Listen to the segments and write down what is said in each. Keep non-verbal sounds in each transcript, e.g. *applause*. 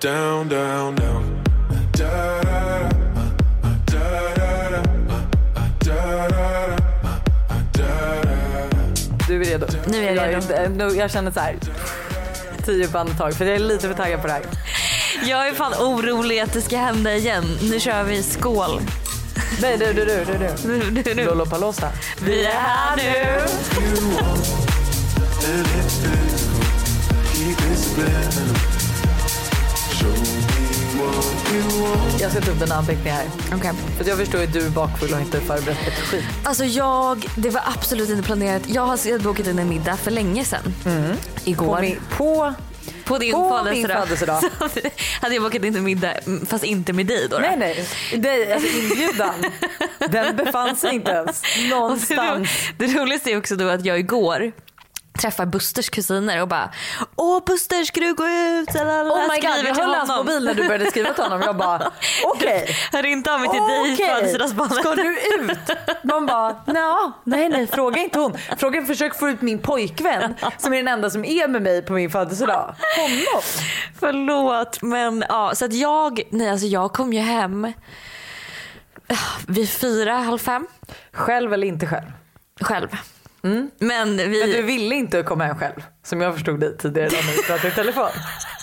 down, down, down. Da da da, da da da, da da da, da da da. Du är redo? Nu är jag redo. nu- jag känner så här. Tio på andetag för jag är lite för taggad på det här. Jag är fan orolig att det ska hända igen. Nu kör vi skål. Nej du du du du du. *laughs* Nu, nu, nu. Lollapalooza. Vi är här nu. *laughs* Jag ska ta upp en anteckning här. Okej. För jag förstår att du är bakfull och inte förberett ett skit. Alltså jag, det var absolut inte planerat. Jag har bokat in en middag för länge sedan. Igår. På, min, på På din På födelsedag. min födelsedag. *laughs* Hade jag bokat in en middag mm, fast inte med dig då. då. Nej nej, nej alltså inbjudan. *laughs* Den befann sig inte ens Och det, ro- någonstans. det roligaste är också då att jag igår träffar Busters kusiner och bara Åh Buster ska du gå ut? Lalalala, Oh my god, jag höll hans mobil när du började skriva till honom. Jag bara *laughs* okej. Hör inte av mig till dig i Okej, födelsedagsbarnet. ska du ut? Man bara, "Nja, nej nej fråga inte hon. Fråga försök få ut min pojkvän som är den enda som är med mig på min födelsedag. Honom. Förlåt men ja så att jag, nej alltså jag kom ju hem ah, vid fyra, halv fem Själv eller inte själv? själv. Men vi, Men du ville inte komma hem själv som jag förstod dig tidigare när vi pratade i telefon.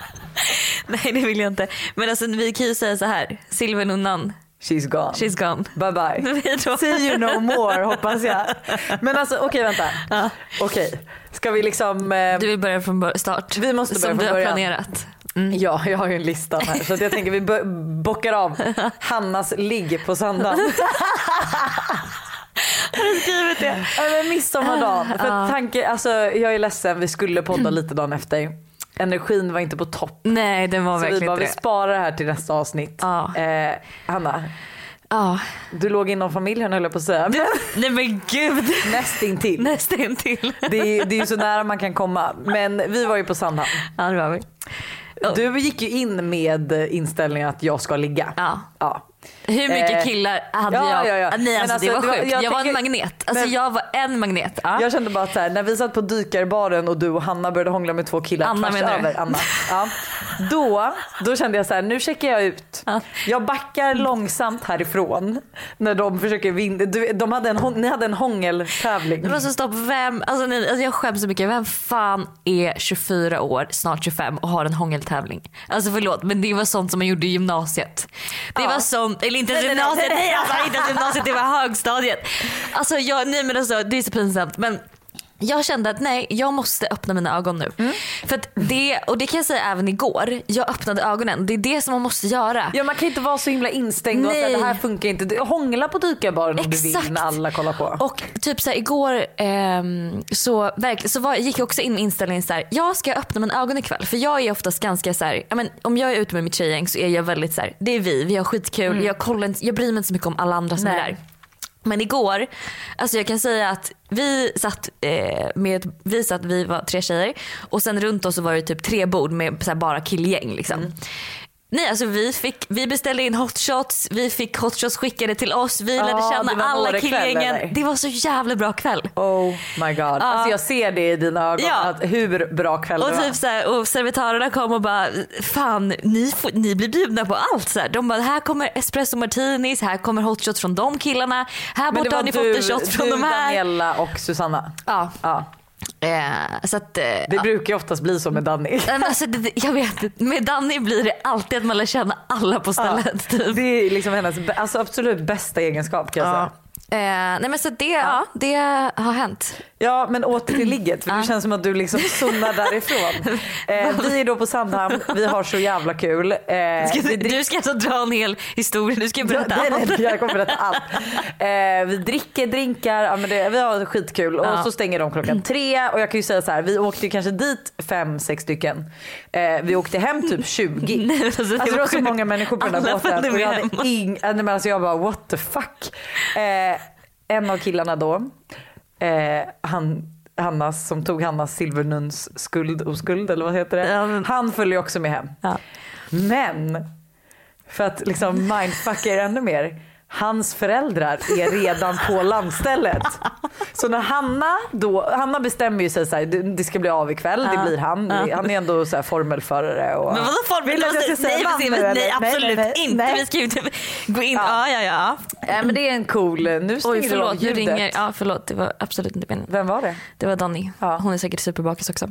*laughs* nej det vill jag inte. Men alltså vi kan ju säga så här, silvernunnan, She's gone. she's gone. Bye bye. *laughs* See you no more hoppas jag. Men alltså okej vänta. Ja. Okej, ska vi liksom... Eh, Du vill börja från start? Vi måste börja Som från du har början. planerat. Ja, jag har ju en lista här så jag tänker vi bockar av *laughs* Hannas ligg på söndagen. Skrivit det. Över midsommardagen. För att tanke, alltså, jag är ledsen, vi skulle podda lite dagen efter. Energin var inte på topp. Nej den var Så vi verkligen bara, inte vi sparar det här till nästa avsnitt. Ja. Eh, Hanna, Ja. du låg inom familjen höll jag på att säga. Men *laughs* Nej men gud. nästintill. Nästan till. Det är, det är ju så nära man kan komma. Men vi var ju på Sandhamn. Ja det var vi. Du gick ju in med inställningen att jag ska ligga. Ja. Hur mycket Eh, killar hade ja, jag? ja, ja. Nej Men alltså, alltså, det var det var- sjukt. jag Jag, var en magnet. Alltså Men- jag var en magnet. Ja. Jag kände bara att här, när vi satt på dykarbaren och du och Hanna började hångla med två killar Anna tvärs över. Anna. Ja. Då, då kände jag så här, nu checkar jag ut. Ja. Jag backar långsamt härifrån när de försöker vinna. Du, de hade en, ni hade en hångeltävling. Det var så stopp, vem, alltså, nej, alltså jag skäms så mycket. Vem fan är 24 år, snart 25 och har en hångeltävling? Alltså förlåt men det var sånt som man gjorde i gymnasiet. Det var sånt, eller inte ens gymnasiet, nej. alltså, inte ens gymnasiet, det var högstadiet. Alltså jag, nej men alltså det är så pinsamt men jag kände att nej, jag måste öppna mina ögon nu. Mm. För det, och det kan jag säga även igår, jag öppnade ögonen. Det är det som man måste göra. Ja, man kan inte vara så himla instängd och säga Nej. det här funkar inte. Du- Hångla på dykarbaren om du vill när alla kollar på. Och typ så här, igår ehm, så, verkligen, så var, gick jag också in med inställningen så här, jag ska öppna mina ögon ikväll. För jag är oftast ganska så här, men, om jag är ute med mitt tjejgäng så är jag väldigt så här, det är vi, vi har skitkul, jag, kollar inte, jag bryr mig inte så mycket om alla andra som Nej. är där. Men igår, alltså jag kan säga att vi satt eh, med, vi satt, vi var tre tjejer och sen runt oss var det typ tre bord med så här, bara killgäng liksom. Mm. Nej alltså vi, fick, vi beställde in hotshots, vi fick hotshots skickade till oss, vi lärde Ah, känna det alla killgängen. Det var så jävla bra kväll. Oh my god. Alltså jag ser det i dina ögon. Ja. Att hur bra kväll det Och, var. typ så här, och servitörerna kom och bara, fan ni, får, ni blir bjudna på allt. Så här. De bara, här kommer espresso martinis, här kommer hotshots från de killarna, här det borta har ni du, fått en shot från du de här. Daniela och Susanna. Ja. Ja. Eh, att, eh, Det brukar ju oftast bli så med Danny. Men alltså, det, jag vet, med Danny blir det alltid att man lär känna alla på stället. Typ. Det är liksom hennes alltså absolut bästa egenskap kan jag säga. Eh, nej men så det, ja. det har hänt. Ja men åter till ligget för det känns som att du liksom zonar därifrån. *laughs* Eh, vi är då på Sandhamn, vi har så jävla kul. Eh, Ska, du ska alltså dra en hel historia, du ska berätta Ja, allt. nej, jag kommer berätta allt. Eh, vi dricker drinkar, ja, men det, vi har skitkul och Ja. så stänger de klockan tre och jag kan ju säga så här, vi åkte ju kanske dit fem, sex stycken. Eh, vi åkte hem typ 20. *laughs* Nej, alltså, det Alltså det var så många människor på den där båten. Och jag, hade ing, nej, men alltså jag bara what the fuck. Eh, en av killarna då, eh, han, Hannas, som tog Hannas silvernuns skuld och skuld eller vad heter det? Ja, men- Han följer också med hem. Ja. Men för att liksom mindfucka er ännu mer. Hans föräldrar är redan på landstället. Så när Hanna då, Hanna bestämmer ju sig så här, det ska bli av ikväll, det blir han. Han är ändå så här formelförare. Och, Men vadå form? Vill du att jag nej, nej, nej, eller? nej, absolut nej, inte. nej. Vi ska ju inte gå in. Ja, ja, ja. Nej men det är en cool, nu stänger Oj du förlåt, ljudet. ringer. Ja förlåt, det var absolut inte meningen. Vem var det? Det var Danny. Ja. Mm. Hon är säkert superbakis också.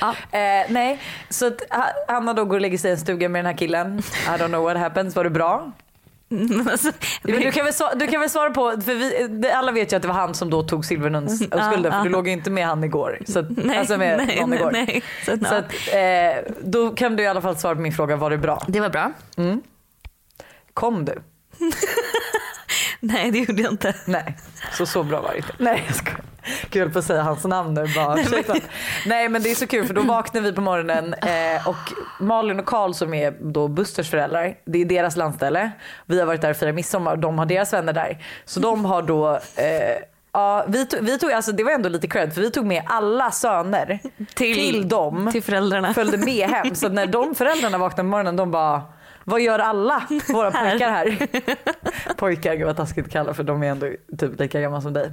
Ja. Eh, nej, så att Ha- Hanna då går och lägger sig i en stuga med den här killen. I don't know what happens, var det bra? *laughs* Alltså, Men du, kan väl svara, du kan väl svara på, för vi, alla vet ju att det var han som då tog Silvernuns av skulden för du låg ju inte med han igår. Så att, Nej, alltså med nej, någon nej, igår. nej. Så, Så att, eh, då kan du i alla fall svara på min fråga, var det bra? Det var bra. Kom du? *laughs* Nej det gjorde jag inte. Nej, så så bra var det inte. Nej jag skojar. Kul på att säga hans namn nu bara. Nej men det är så kul för då vaknar vi på morgonen eh, och Malin och Karl som är då Busters föräldrar, det är deras landställe. Vi har varit där och firat midsommar och de har deras vänner där. Så de har då eh, Ja, vi tog, vi tog, alltså det var ändå lite cred för vi tog med alla söner till, Till- dem. till föräldrarna. Följde med hem. Så när de föräldrarna vaknade på morgonen de bara vad gör alla *laughs* våra pojkar här? pojkar, gud vad taskigt att kalla för de är ändå typ lika gamla som dig.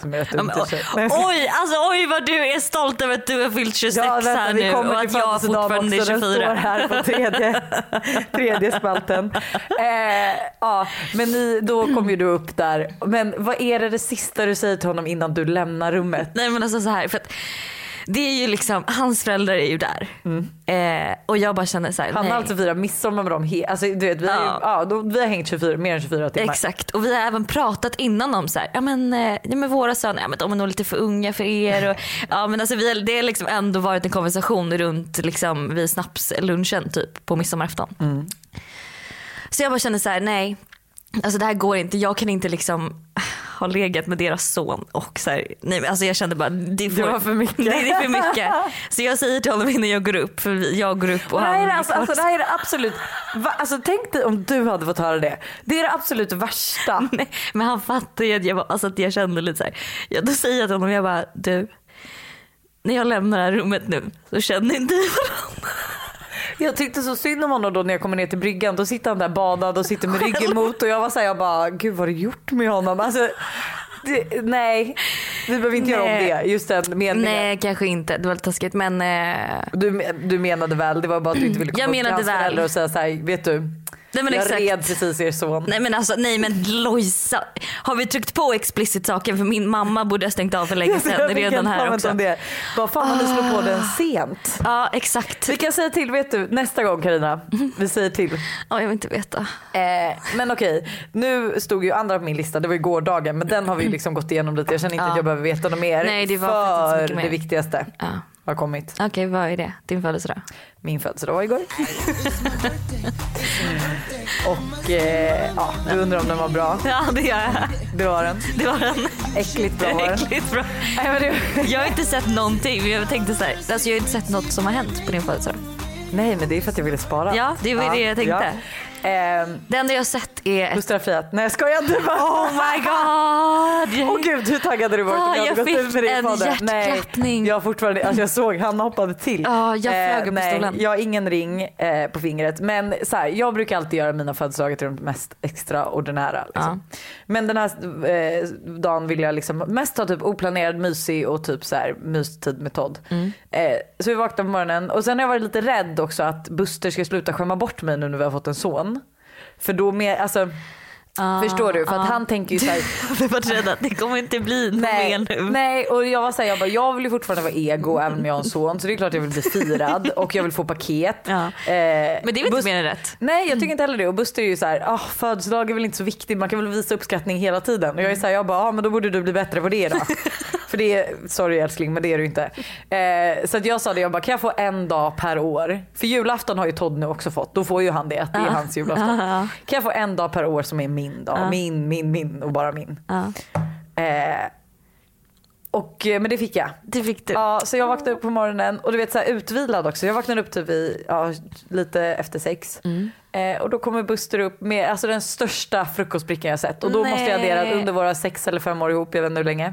Som är rätt Ja, men, oj, oj, alltså oj vad du är stolt över att du har fyllt 26 Ja, vänta, här nu och att jag fortfarande är också. Den står 24. här på tredje, *laughs* tredje spalten. Eh, ja, men ni, då kom ju du upp där. Men vad är det, det sista du säger till honom innan du lämnar rummet? Nej men alltså så här, för att det är ju liksom, hans föräldrar är ju där. Eh, och jag bara känner så här, Han har alltså firat midsommar med dem. He- alltså, du vet, vi, har ju, Ja. ja, då, vi har hängt 24, mer än 24 timmar. Exakt och vi har även pratat innan om så här, ja men, eh, ja, men våra söner, ja, men de är nog lite för unga för er. Och, *laughs* ja, men alltså, vi har, det har liksom ändå varit en konversation runt liksom, vid snapslunchen typ på midsommarafton. Så jag bara känner så här, nej, alltså det här går inte. Jag kan inte liksom ha legat med deras son och så här, nej men alltså jag kände bara det, får, var för mycket. Nej, det är för mycket. Så jag säger till honom innan jag går upp, för jag går upp och, Och det, här är alltså, alltså, det här är det absolut, va, alltså, tänk dig om du hade fått höra det. Det är det absolut värsta. *laughs* Nej, men han fattar ju att jag, alltså att jag kände lite så här. Ja, då säger jag till honom, jag bara du, när jag lämnar det här rummet nu så känner inte vi varandra. Jag tyckte så synd om honom då när jag kommer ner till bryggan. Då sitter han där badad och sitter med *laughs* ryggen mot och jag var såhär, jag bara gud vad har du gjort med honom? Alltså, det, nej, vi behöver inte göra om Nej. det. Just den meningen. Nej kanske inte, det var lite taskigt men eh, Du, du menade väl, det var bara att du inte ville komma Jag upp till hans väl. föräldrar och säga såhär, vet du, Nej, men jag exakt. red precis er son. Nej men alltså nej men Lojsa, har vi tryckt på explicit saker för min mamma borde ha stängt av för länge sedan redan här också. om det. Bara fan vad du slår på den sent. Ja exakt. Vi kan säga till, vet du, nästa gång Karina. Vi säger till. Ja jag vill inte veta. Eh, men okej, nu stod ju andra på min lista, det var ju gårdagen men den har vi liksom gått igenom lite. Jag känner inte Ja. att jag behöver veta något mer. Nej, det var faktiskt inte så för mycket mer. det viktigaste Ja. Har kommit. Okej vad är det? Din födelsedag? Min födelsedag var igår. Och eh, ja, du undrar om den var bra. Ja det gör jag. Det var den. Det var den. Äckligt bra var den. Äckligt bra. Nej, men det... Jag har inte sett någonting. Jag tänkte så här, alltså jag har inte sett något som har hänt på din födelsedag. Nej men det är för att jag ville spara. Ja, det var det jag tänkte. Ja. Ehm, Det enda jag har sett är har friat. Nej jag skojar inte. Oh my *laughs* god! Åh gud hur taggad har du varit om Ah, jag jag fick en podden? hjärtklappning. Nej, jag fortfarande, alltså jag såg han hoppade till. Eh, Ja, jag flög i nej, stolen. Jag har ingen ring eh, på fingret men så här, jag brukar alltid göra mina födelsedagar till de mest extraordinära. Liksom. Men den här eh, dagen vill jag liksom mest ha typ oplanerad, mysig och typ så här mystid med Todd. Mm. Eh, så vi vaknade på morgonen och sen har jag varit lite rädd också att Buster ska sluta skämma bort mig nu när vi har fått en son. För då med, alltså Förstår du? För att han tänker ju såhär, *laughs* Jag var rädd att det kommer inte bli något nej, mer nu. nej och jag var såhär, jag, bara, jag vill ju fortfarande vara ego även om jag har en son så det är klart jag vill bli firad och jag vill få paket. Ja. Eh, Men det är väl inte mer än rätt? Nej jag tycker inte heller det och Buster är ju såhär, oh, födelsedag är väl inte så viktigt man kan väl visa uppskattning hela tiden. Och jag är såhär, jag bara, ah, men då borde du bli bättre på det då. *laughs* För det är, sorry älskling men det är du inte. Eh, så att jag sa det, jag bara kan jag få en dag per år? För julafton har ju Todd nu också fått, då får ju han det, att det är hans julafton. Kan jag få en dag per år som är min dag? Min, min, min och bara min. Eh, och, eh, men det fick jag. det fick du. Ja, så jag vaknade upp på morgonen och du vet så här utvilad också. Jag vaknade upp typ i, ja, lite efter sex. Mm. Eh, och då kommer Buster upp med alltså, den största frukostbrickan jag sett. Och då måste jag Nej. addera under våra sex eller fem år ihop, jag vet inte hur länge.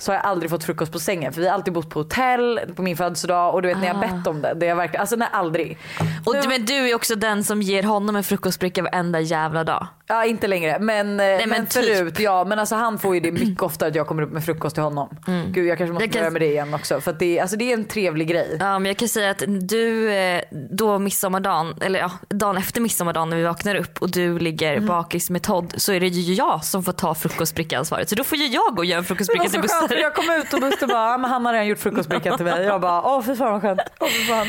Så har jag aldrig fått frukost på sängen. För vi har alltid bott på hotell på min födelsedag och du vet när jag Ah. bett om det. det är verkligen, alltså nej aldrig. Och du, men du är också den som ger honom en frukostbricka varenda jävla dag. Ja inte längre men, men, men typ. förut ja men alltså han får ju det mycket ofta att jag kommer upp med frukost till honom. Gud jag kanske måste Jag kan- börja med det igen också för det, är- alltså, det är en trevlig grej. Ja, men jag kan säga att du eh, då midsommardagen, eller ja, dagen efter midsommardagen när vi vaknar upp och du ligger Mm. bakis med Todd så är det ju jag som får ta frukostbricka-ansvaret. Så då får ju jag gå och göra en frukostbricka till skönt för jag kom ut och Buster bara, "Ja, men han har redan gjort frukostbrickan till mig. Jag bara, åh fy fan vad skönt. Åh, fan.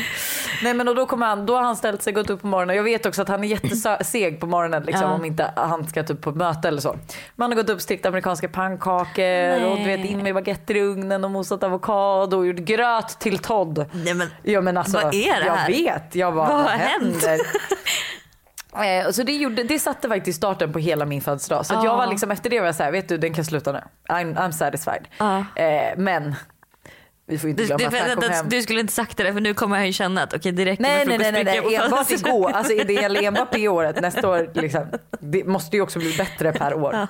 Nej men och då kommer han, då har han ställt sig, gått upp på morgonen. Jag vet också att han är jätteseg på morgonen liksom, Ja. om inte han ska typ på möte eller så. Men han har gått upp, stekt amerikanska pannkakor och du vet in med baguetter i ugnen och mosat avokado och gjort gröt till Todd. Nej, men, Ja men alltså, Vad är det jag här? vet. Jag bara, Vad vad, händer? Eh, så det, gjorde, det satte faktiskt starten på hela min födelsedag. Så att jag Ja. var liksom, efter det var jag såhär, vet du den kan sluta nu. I'm, I'm satisfied. Ja. Eh, men vi får inte du, glömma du, att han kom hem. du skulle inte sagt det för nu kommer jag ju känna att okej det räcker Nej med nej nej, nej, nej. enbart igår. Alltså, det gäller *laughs* enbart det året. Nästa år liksom, det måste ju också bli bättre per år.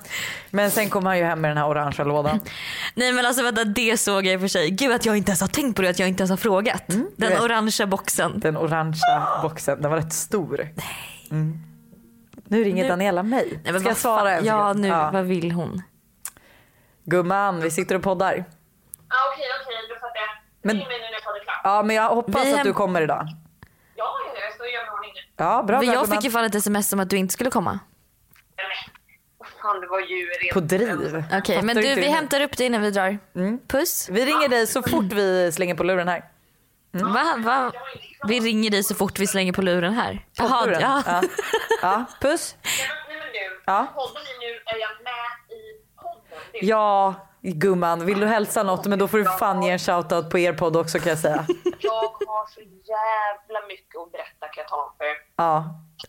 Men sen kom han ju hem med den här orangea lådan. *laughs* Nej men alltså vänta det såg jag i och för sig. Gud att jag inte ens har tänkt på det, att jag inte ens har frågat. Den vet. orangea boxen. Den orangea boxen, den var rätt stor. Mm. Nu ringer Nu- Daniela mig. Nej, men Ska jag svara fan- Ja nu, Ja. vad vill hon? Gumman, vi sitter och poddar. Ja, okej, okej, då fattar jag. Men- Ring mig nu när jag är klart. Ja men jag hoppas Vi att hem- du kommer idag. Ja, ja, ja, jag ska göra mig i ordning nu. Ja bra, Men bra jag gumman. fick ju fan ett sms om att du inte skulle komma. Nej, fan, det var ju rent... På driv. Okej men du, vi hämtar upp dig när vi drar. Puss. Vi ringer dig så fort vi slänger på luren här. Va? Va? Vi ringer dig så fort vi slänger på luren här. Jaha, Poddluren. ja. Ja. ja, puss. Nu, Ja. poddar ni nu? Är jag med i podden? Det är- Ja, gumman. Vill du hälsa något? Men då får du fan ge en shoutout på er podd också kan jag säga. Jag har så jävla mycket att berätta kan jag tala om för er. Ja.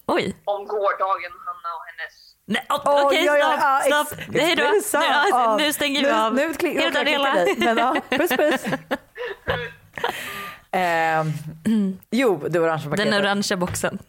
Oj. Om gårdagen, Hanna och hennes... Nej, okej oj, oj, ja, stopp, ex- stopp. Hej då. Nu, ja, Ja. nu stänger vi Nu, av. nu kli- Hej då Daniela. ja, puss puss. Eh, *clears throat* jo, det orangea paketet. Den orangea boxen.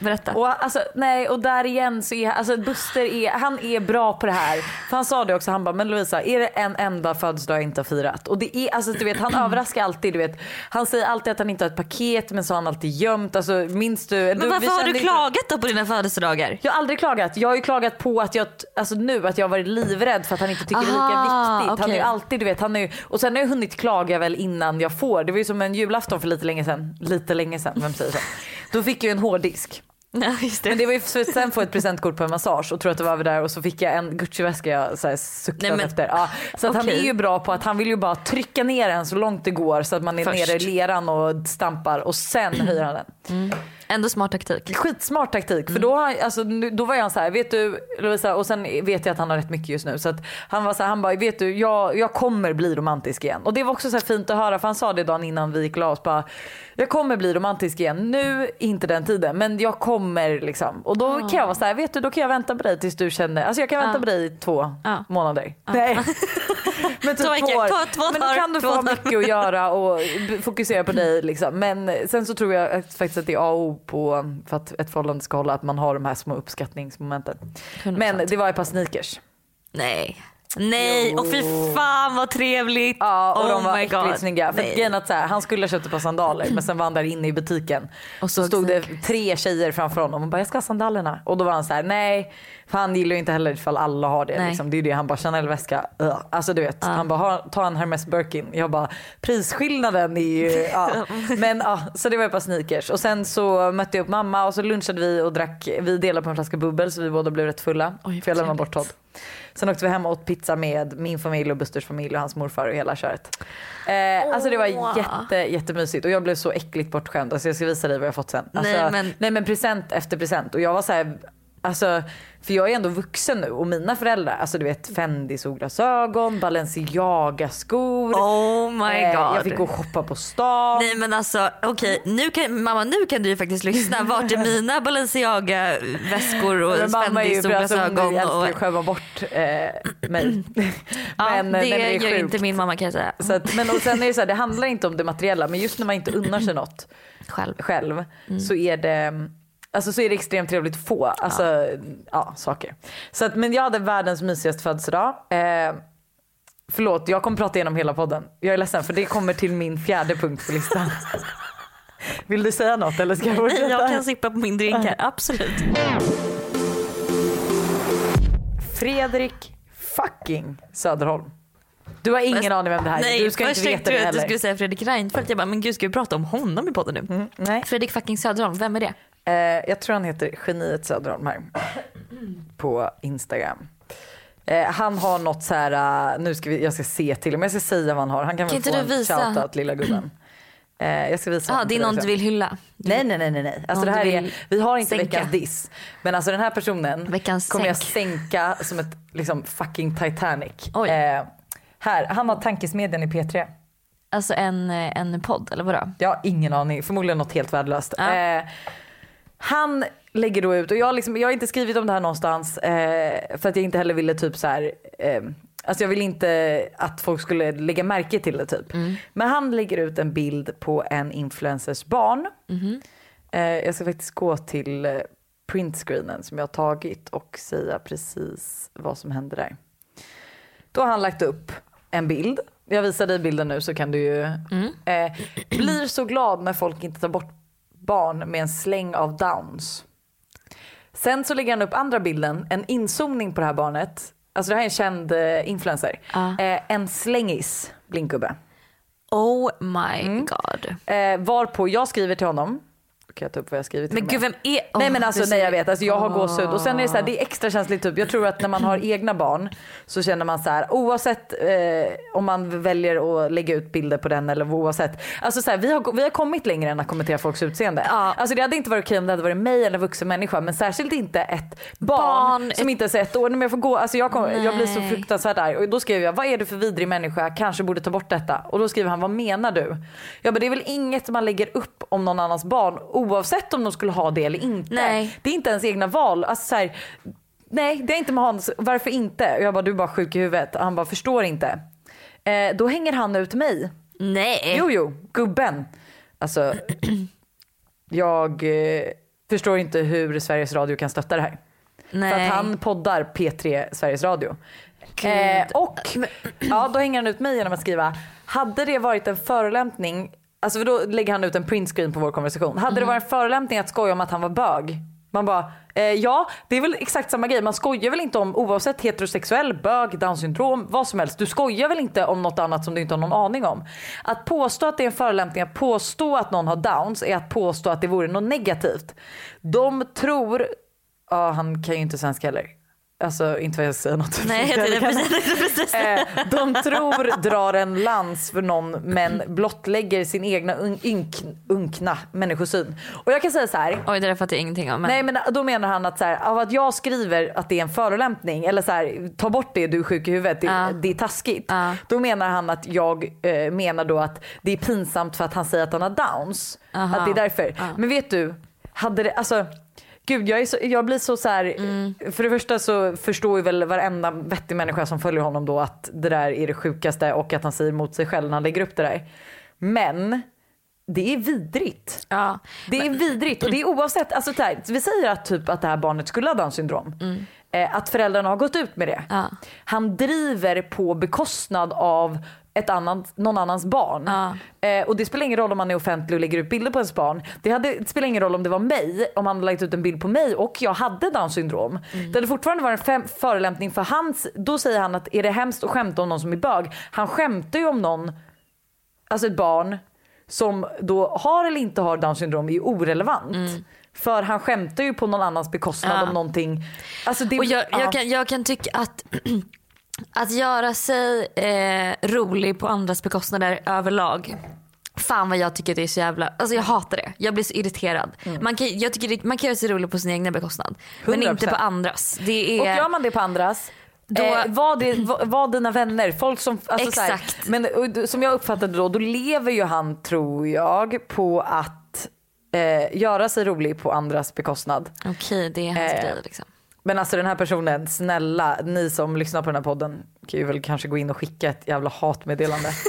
Berätta. Och, alltså, nej, och där igen så är alltså, Buster är, han är bra på det här. För han sa det också, han bara, men Lovisa är det en enda födelsedag jag inte har firat? Och det är, alltså du vet han överraskar alltid, du vet. Han säger alltid att han inte har ett paket men så har han alltid gömt. Alltså minns du? Men du, varför har du klagat då på dina födelsedagar? Jag har aldrig klagat. Jag har ju klagat på att jag, alltså nu, att jag har varit livrädd för att han inte tycker det är lika Aha, viktigt. Han är ju alltid, du vet, han är och sen har jag hunnit klaga väl innan jag får. Det var ju som en julafton för lite länge sedan. Lite länge sedan, vem säger så? Då fick jag en hårddisk. *laughs* Ja, just Men det var ju för att sen få ett presentkort på en massage och tror att det var över där och så fick jag en Gucci-väska jag så här suktat Nej, men- efter. Ja, så att han Okej. är ju bra på att han vill ju bara trycka ner den så långt det går så att man är Först. nere i leran och stampar och sen höjer han den. Ändå smart taktik. Skitsmart taktik för då, har- alltså, då var jag så här, vet du Lovisa, och sen vet jag att han har rätt mycket just nu så att han var så här, han bara, vet du jag, jag kommer bli romantisk igen. Och det var också så fint att höra för han sa det dagen innan vi gick la oss bara, jag kommer bli romantisk igen. Nu inte den tiden men jag kommer liksom. Och då kan jag vara så här, vet du då kan jag vänta på dig tills du känner, alltså jag kan vänta Ja. på dig i två Ja. månader. Nej. *laughs* *laughs* *laughs* men typ Två två år. två- två men då kan du två få dagar. mycket att göra och fokusera på dig liksom. Men sen så tror jag faktiskt att det är A och O på för att ett förhållande ska hålla att man har de här små uppskattningsmomenten. 100%. Men det var ett par sneakers. Nej. Nej, och fy fan vad trevligt. Ja och oh de var äckligt God. snygga. För grejen att så här, han skulle ha köpt ett par sandaler men sen var han där inne i butiken. Och så såg stod det tre tjejer framför honom och bara jag ska ha sandalerna. Och då var han så här nej. För han gillar ju inte heller ifall alla har det. Liksom. Det är det han bara Chanel-väska. Uh. Alltså du vet. Han bara "Ha- ta en Hermes Birkin. Jag bara prisskillnaden är ju. Ja. *laughs* Men ja så det var ett par sneakers. Och sen så mötte jag upp mamma och så lunchade vi och drack. Vi delade på en flaska bubbel så vi båda blev rätt fulla. Oj, för jag lämnade bort. Todd. Sen åkte vi hem och åt pizza med min familj och Busters familj och hans morfar och hela köret. Eh, alltså det var jätte, jättemysigt och jag blev så äckligt bortskämd. Alltså jag ska visa dig vad jag fått sen. Alltså, Nej, men- nej men present efter present och jag var så här, alltså för jag är ändå vuxen nu och mina föräldrar, alltså du vet Fendi solglasögon, Balenciaga skor. Oh my Eh, god. jag fick gå och shoppa på stan. Nej men alltså okej, nu kan, mamma nu kan du ju faktiskt lyssna. Vart är mina Balenciaga väskor och Men mamma är ju Fendi solglasögon? Och, skämma bort eh, mig. *laughs* ja, men, det nej, gör sjukt. inte min mamma kan jag säga. Så att, men och sen är det så här, det handlar inte om det materiella men just när man inte unnar sig något Själv. själv så är det Alltså så är det extremt trevligt att få alltså, ja. saker. Så att, men jag hade världens mysigaste födelsedag. Eh, Förlåt, jag kommer prata igenom hela podden. Jag är ledsen för det kommer till min fjärde punkt på listan. *laughs* Vill du säga något eller ska jag fortsätta? Jag kan sippa på min drink här, absolut. Fredrik fucking Söderholm. Du har ingen aning vem det här är. Nej, Du ska inte veta tänkte det jag att du heller. skulle säga Fredrik Reinfeldt. Jag bara, men gud ska vi prata om honom i podden nu? Mm, nej. Fredrik fucking Söderholm, vem är det? Eh, jag tror han heter Geniet Söderholm här. *clears throat* På Instagram. Eh, han har något så här, eh, nu ska vi, jag ska se till men jag ska säga vad han har. Han kan, Kan väl få inte en du visa? shoutout lilla gubben. *clears throat* Eh, jag ska visa honom det är någon du vill hylla. Nej nej nej nej. Alltså Någon det här är, vi har inte sänka. veckans diss. Men alltså den här personen Veckans kommer jag sänk. sänka som ett liksom fucking Titanic. Eh, här, han har Tankesmedjan i P3. Alltså en, eh, en podd eller vadå? Jag har ingen aning, förmodligen något helt värdelöst. Ja. Eh, han lägger då ut, och jag, har liksom, jag har inte skrivit om det här någonstans eh, för att jag inte heller ville typ så här. Eh, alltså jag vill inte att folk skulle lägga märke till det typ. Men han lägger ut en bild på en influencers barn. Eh, jag ska faktiskt gå till eh, printscreenen som jag har tagit och säga precis vad som händer där. Då har han lagt upp en bild. Jag visar dig bilden nu så kan du ju. Eh, blir så glad när folk inte tar bort barn med en släng av downs. Sen så lägger han upp andra bilden, en inzoomning på det här barnet. Alltså det här är en känd eh, influencer. Ja. Eh, en slängis blinkgubbe. Oh my Mm. god. Eh, varpå jag skriver till honom. Kan jag ta upp vad jag skrivit till Men gud vem är... Nej Åh, men alltså nej jag vet, alltså, jag har gåshud och sen är det så här, det är extra känsligt typ. Jag tror att när man har *clears throat* egna barn så känner man så här oavsett eh, om man väljer att lägga ut bilder på den eller oavsett. Alltså så här, vi, har, vi har kommit längre än att kommentera folks utseende. Ja. Alltså det hade inte varit okej om det hade varit mig eller en vuxen människa men särskilt inte ett barn, Barn, som inte ens är ett år. Men jag, får gå, alltså jag, kom, jag blir så Nej. fruktansvärt arg och då skrev jag vad är du för vidrig människa, kanske borde ta bort detta. Och då skriver han vad menar du? Jag bara det är väl inget man lägger upp om någon annans barn oavsett om de skulle ha det eller inte. Nej. Det är inte ens egna val. Alltså, så här, nej det är inte med Hans, varför inte? Och jag bara du är bara sjuk i huvudet. Och han bara förstår inte. Eh, då hänger han ut mig. Nej. Jo jo, gubben. Alltså jag eh, förstår inte hur Sveriges Radio kan stötta det här. Nej. För att han poddar P3 Sveriges Radio. Eh, och ja, då hänger han ut mig genom att skriva, hade det varit en förolämpning, alltså för då lägger han ut en printscreen på vår konversation. Hade det varit en förolämpning att skoja om att han var bög? Man bara, eh, ja det är väl exakt samma grej. Man skojar väl inte om oavsett heterosexuell, bög, down syndrom, vad som helst. Du skojar väl inte om något annat som du inte har någon aning om. Att påstå att det är en förolämpning, att påstå att någon har downs är att påstå att det vore något negativt. De tror, ja han kan ju inte svenska heller. Alltså inte för att jag säga något. Nej, jag *laughs* precis, precis. Eh, de tror drar en lans för någon men blottlägger sin egna un- ynk, unkna människosyn. Och jag kan säga så här. Oj det där fattar jag ingenting om. Men... Nej men då menar han att så här, av att jag skriver att det är en förolämpning eller så här, ta bort det du är sjuk i huvudet, det, Ja. det är taskigt. Ja. Då menar han att jag eh, menar då att det är pinsamt för att han säger att han har downs. Aha. Att det är därför. Men vet du, hade det, alltså Gud jag, är så, jag blir så så här, Mm. för det första så förstår ju väl varenda vettig människa som följer honom då att det där är det sjukaste och att han säger emot sig själv när han lägger upp det där. Men det är vidrigt. Ja. Det är vidrigt och det är oavsett, alltså så här, vi säger att, typ att det här barnet skulle ha Downs syndrom. Eh, att föräldrarna har gått ut med det. Ja. Han driver på bekostnad av ett annat, någon annans barn. Ja. Eh, och det spelar ingen roll om man är offentlig och lägger ut bilder på ens barn. Det, hade, det spelar ingen roll om det var mig, om han hade lagt ut en bild på mig och jag hade Downs syndrom. Det hade fortfarande varit en fem, förolämpning för hans, då säger han att är det hemskt att skämta om någon som är bög? Han skämtar ju om någon, alltså ett barn som då har eller inte har Downs syndrom är ju orelevant. För han skämtar ju på någon annans bekostnad Ja. om någonting. Alltså det, Och jag, ja. jag, kan, jag kan tycka att *clears throat* att göra sig eh, rolig på andras bekostnader överlag. Fan vad jag tycker det är så jävla, alltså jag hatar det. Jag blir så irriterad. Mm. Man, kan, jag tycker det, man kan göra sig rolig på sin egna bekostnad. Men inte 100%. på andras. Det Och är, gör man det på andras Då- eh, var, det, var, var dina vänner, folk som... Alltså så här, Exakt. men och, som jag uppfattade då, då lever ju han tror jag på att eh, göra sig rolig på andras bekostnad. Okej det är hans Eh, grej liksom. Men alltså den här personen, snälla ni som lyssnar på den här podden kan ju väl kanske gå in och skicka ett jävla hatmeddelande. *laughs*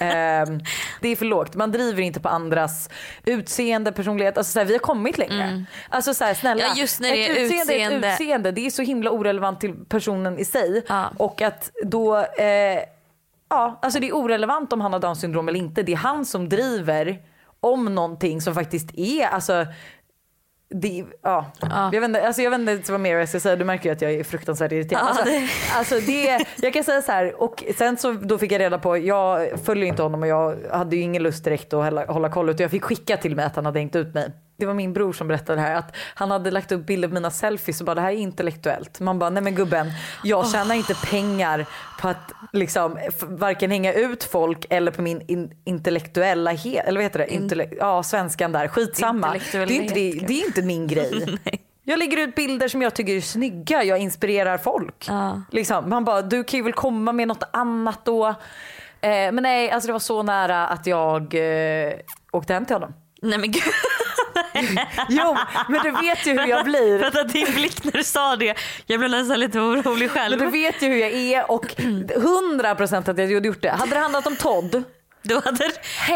Ehm, det är för lågt. Man driver inte på andras utseende, personlighet. Alltså så här, vi har kommit längre. Alltså så här, snälla. Mm. Ja, just när det ett är utseende, utseende. ett utseende. Det är så himla orelevant till personen i sig. Ja. Och att då eh, Ja, alltså det är orelevant om han har Downs syndrom eller inte. Det är han som driver om någonting som faktiskt är, alltså det, ja. Jag, vet inte, alltså jag vet inte vad mer jag ska säga, du märker ju att jag är fruktansvärt irriterad. Ja, alltså, det- alltså det, jag kan säga så här, och sen så då fick jag reda på, jag följer inte honom och jag hade ju ingen lust direkt att hålla, hålla koll utan jag fick skicka till mig att han hade hängt ut mig. Det var min bror som berättade det här att han hade lagt upp bilder på mina selfies och bara det här är intellektuellt. Man bara nej men gubben jag tjänar inte pengar på att liksom varken hänga ut folk eller på min in, intellektuella eller vad heter det? Intelle- ja svenskan där, skitsamma. Det är, inte, det, det är inte min grej. *laughs* Jag lägger ut bilder som jag tycker är snygga, jag inspirerar folk. Ja. Liksom, man bara, du kan ju väl komma med något annat då. Eh, men nej, alltså det var så nära att jag eh, åkte hem till honom. Nej men gud. *laughs* Jo, men du vet ju hur jag blir. Vänta din blick när du sa det. Jag blev nästan lite orolig själv. Men du vet ju hur jag är och 100% att jag hade gjort det. Hade det handlat om Todd, Då hade,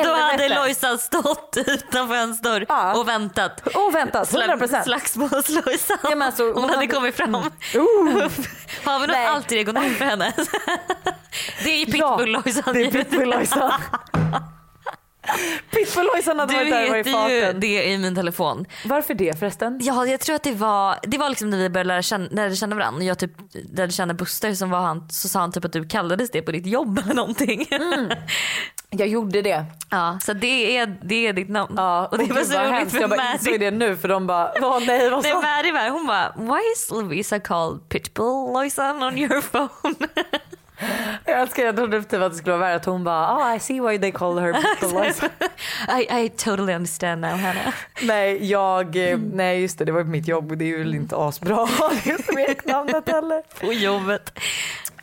då hade Lojsan stått utanför hans dörr Ja. och väntat. och väntat, 100%. Slagsmåls-Lojsan. Ja, alltså, hon, hon hade hade- kommit fram. Oh. *laughs* Har vi något ego namn för henne? *laughs* det är Ja, Pitbull-Lojsan. det är Pitbull-Lojsan. Pitbull-Lojsan hade Du varit där och varit i heter ju farten. det i min telefon. Varför det förresten? Ja, jag tror att det var, det var liksom när vi började lära känna, lärde känna varandra. När jag typ lärde känna Buster som var han, så sa han typ att du kallades det på ditt jobb eller någonting. *laughs* Jag gjorde det. Ja, så det är, det är ditt namn. Ja, och det var gud, så roligt för Jag bara det nu för de bara, åh nej vad Nej, så? Maddie var, hon bara, why is Lovisa called Pitbull Lojsan on your phone? *laughs* Jag älskar jag trodde typ att det skulle vara värre att hon bara, oh I see why they call her *laughs* Pitbull-Lojsan. I, I totally understand now Hanna. nej jag, eh, nej just det det var mitt jobb och det är ju inte asbra det smeknamnet heller. På jobbet.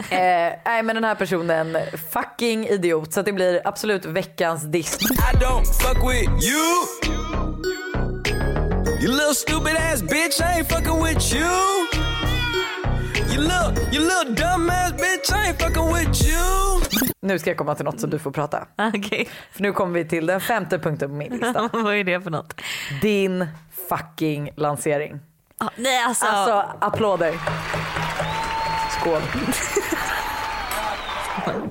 Eh, nej men den här personen, fucking idiot. Så att det blir absolut veckans diss. I don't fuck with you. You little stupid ass bitch, I ain't fucking with you. You little, you little dumb ass bitch, I ain't fucking with you. Nu ska jag komma till något som du får prata. Okej, För nu kommer vi till den femte punkten på min lista. *laughs* vad är det för något? Din fucking lansering. Ah, nej alltså, Alltså applåder. Skål.